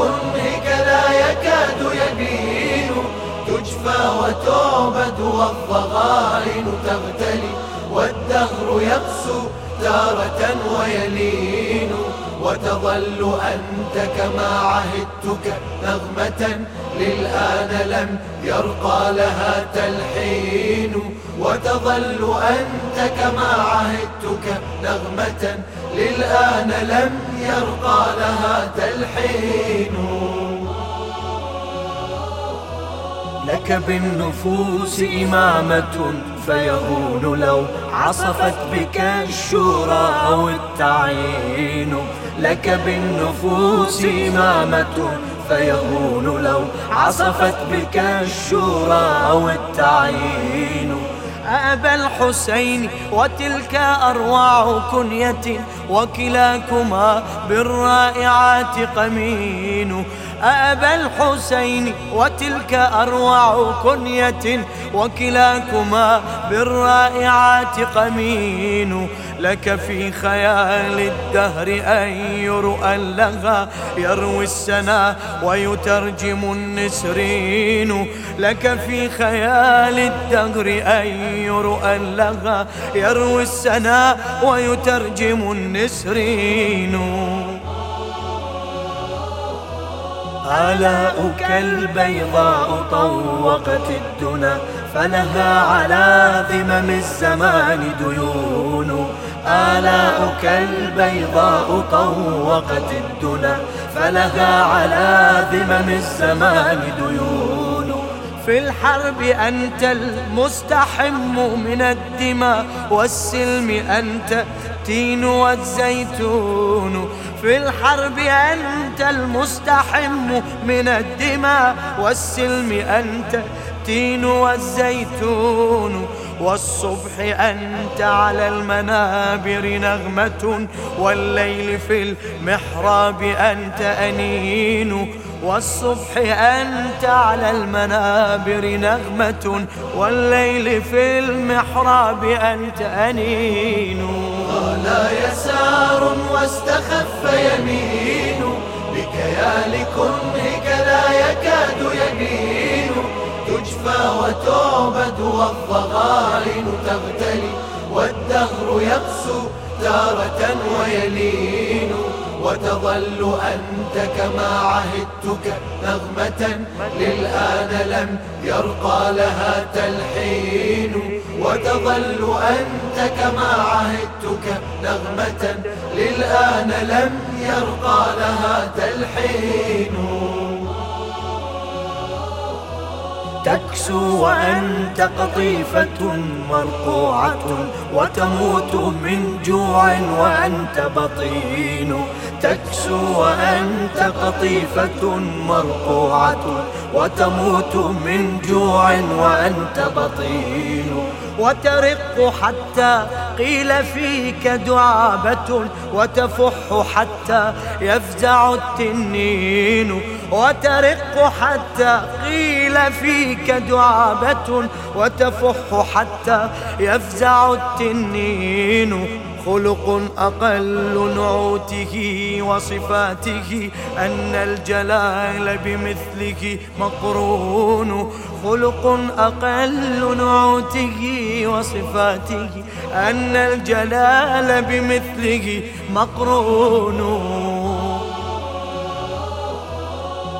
كنهك لا يكاد يبين. تجفى وتعبد والضغائن تغتلي والدهر يقسو تارة ويلين. وتظل أنت كما عهدتك نغمة للآن لم يرقى لها تلحين. وتظل أنت كما عهدتك نغمة للآن لم يرقى لها تلحين. لك بالنفوس إمامة فيهون لو عصفت بك الشورى أو التعيين. لك بالنفوس إمامة فيهون لو عصفت بك الشورى أو التعيين. أبا الحسين وتلك أروع كنية وكلاكما بالرائعات قمين. أبا الحسين وتلك أروع كنية وكلاكما بالرائعات قمين. لك في خيال الدهر أي رؤى لها يروي السنا ويترجم النسرين. لك في خيال الدهر أي رؤى لها يروي السنا ويترجم النسرين. آلاؤك البيضاء طوقت الدنا فلها على ذمم الزمان ديون. آلاؤك البيضاء طوقت الدنا فلها على ذمم الزمان ديون. في الحرب أنت المستحم من الدماء والسلم أنت التين والزيتون. في الحرب أنت المستحم من الدماء والسلم أنت التين والزيتون. والصبح أنت على المنابر نغمة والليل في المحراب أنت أنين. والصبح أنت على المنابر نغمة والليل في المحراب أنت أنين. قال يسار واستخف يمين بكيال كنهك لا يكاد يبين. تجفى وتعبد والضغائن تغتلي والدهر يقسو تارة ويلين وتظل أنت كما عهدتك نغمة للآن لم يرقى لها تلحين وتظل أنت كما عهدتك نغمة للآن لم يرقى لها تلحين تكسو وأنت قطيفة مرقوعة وتموت من جوع وأنت بطين. تكسو وأنت قطيفة مرقوعة وتموت من جوع وأنت بطين. وترق حتى قيل فيك دعابة وتفح حتى يفزع التنين وترق حتى قيل فيك دعابة وتفح حتى يفزع التنين خلق أقل نعوته وصفاته أن الجلال بمثله مقرون. خلق أقل نعوته وصفاته أن الجلال بمثله مقرون.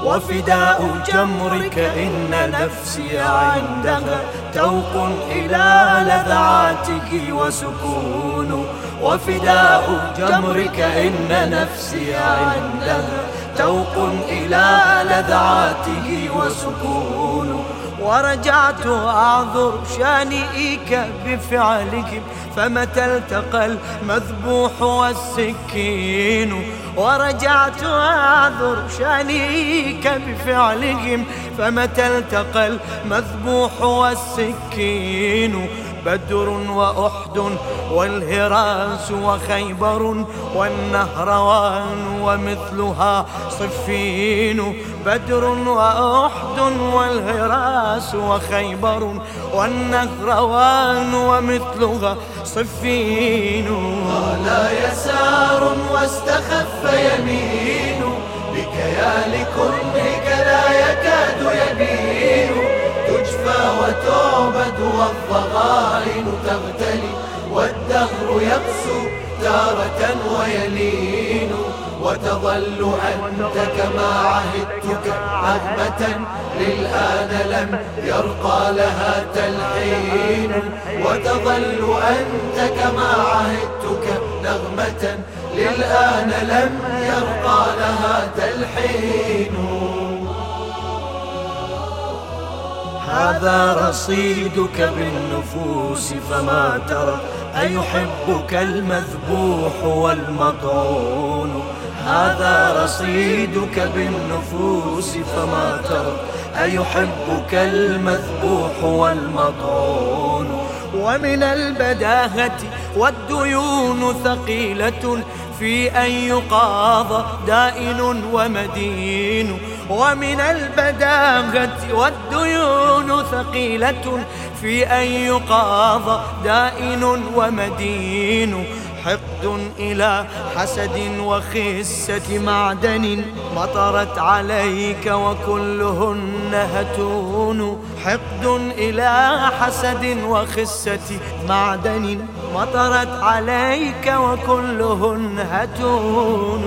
وفداء جمرك إن نفسي عندها توق إلى لذعاتك وسكون. وفداء جمرك إن نفسي عندها توق إلى لذعاته وسكون. ورجعت أعذر شانئك بفعلك فمتى التقى المذبوح والسكين؟ ورجعت أعذر شانئك بفعلهم فمتى التقى المذبوح والسكين؟ بدر وأحد والهراس وخيبر والنهروان ومثلها صفين. بدر وأحد والهراس وخيبر والنهروان ومثلها صفين. قال يسار واستخف يمين. بك لكنهك لا يكاد وتظل أنت كما عهدتك نغمة للآن لم يرقى لها تلحين. وتظل أنت كما عهدتك نغمة للآن لم يرقى لها تلحين. هذا رصيدك بالنفوس فما ترى أيحبك المذبوح والمطعون. هذا رصيدك بالنفوس فما ترى. أيحبك المذبوح والمطعون؟ ومن البداهة والديون ثقيلة في أن يقاض دائن ومدين. ومن البداهة والديون ثقيلة في أن يقاض دائن ومدين. حقد إلى حسد وخسة معدن مطرت عليك وكلهن هتون. حقد إلى حسد وخسة معدن مطرت عليك وكلهن هتون.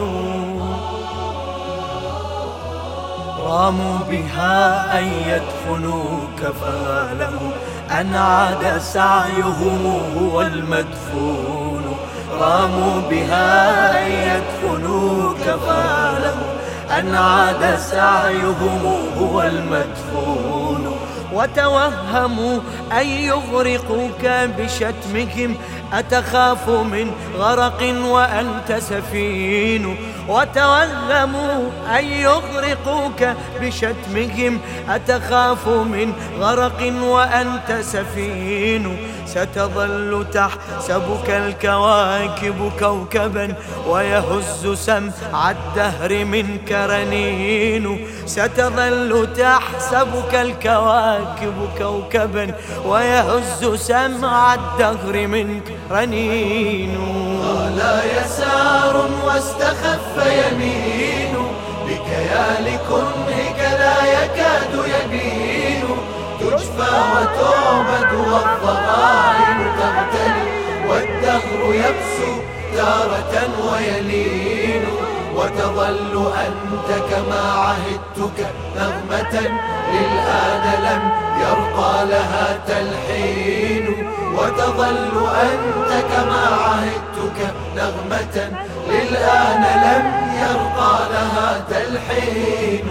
راموا بها أن يدفنوك فما لهم أن عاد سعيهم هو المدفون. راموا بها أن يدفنوك فلهم أن عاد سعيهم هو المدفون وتوهموا أن يغرقوك بشتمهم أتخاف من غرق وأنت سفين؟ وتوهموا أن يغرقوك بشتمهم أتخاف من غرق وأنت سفين؟ ستظل تحسبك الكواكب كوكبا ويهز سمع الدهر منك رنين ستظل تحسبك الكواكب كوكبا ويهز سمع الدهر منك رنين. قال يسار واستخف يمين. بك يا لكنهك لا يكاد يبين. تجفى وتعبد والضغائن تغتلي والدهر يبسو تارة ويلين. وتظل أنت كما عهدتك نغمة للآن لم يرقى لها تلحين. وتظل أنت كما عهدتك نغمة للآن لم يرقى لها تلحين.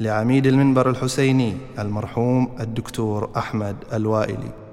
لعميد المنبر الحسيني المرحوم الدكتور أحمد الوائلي.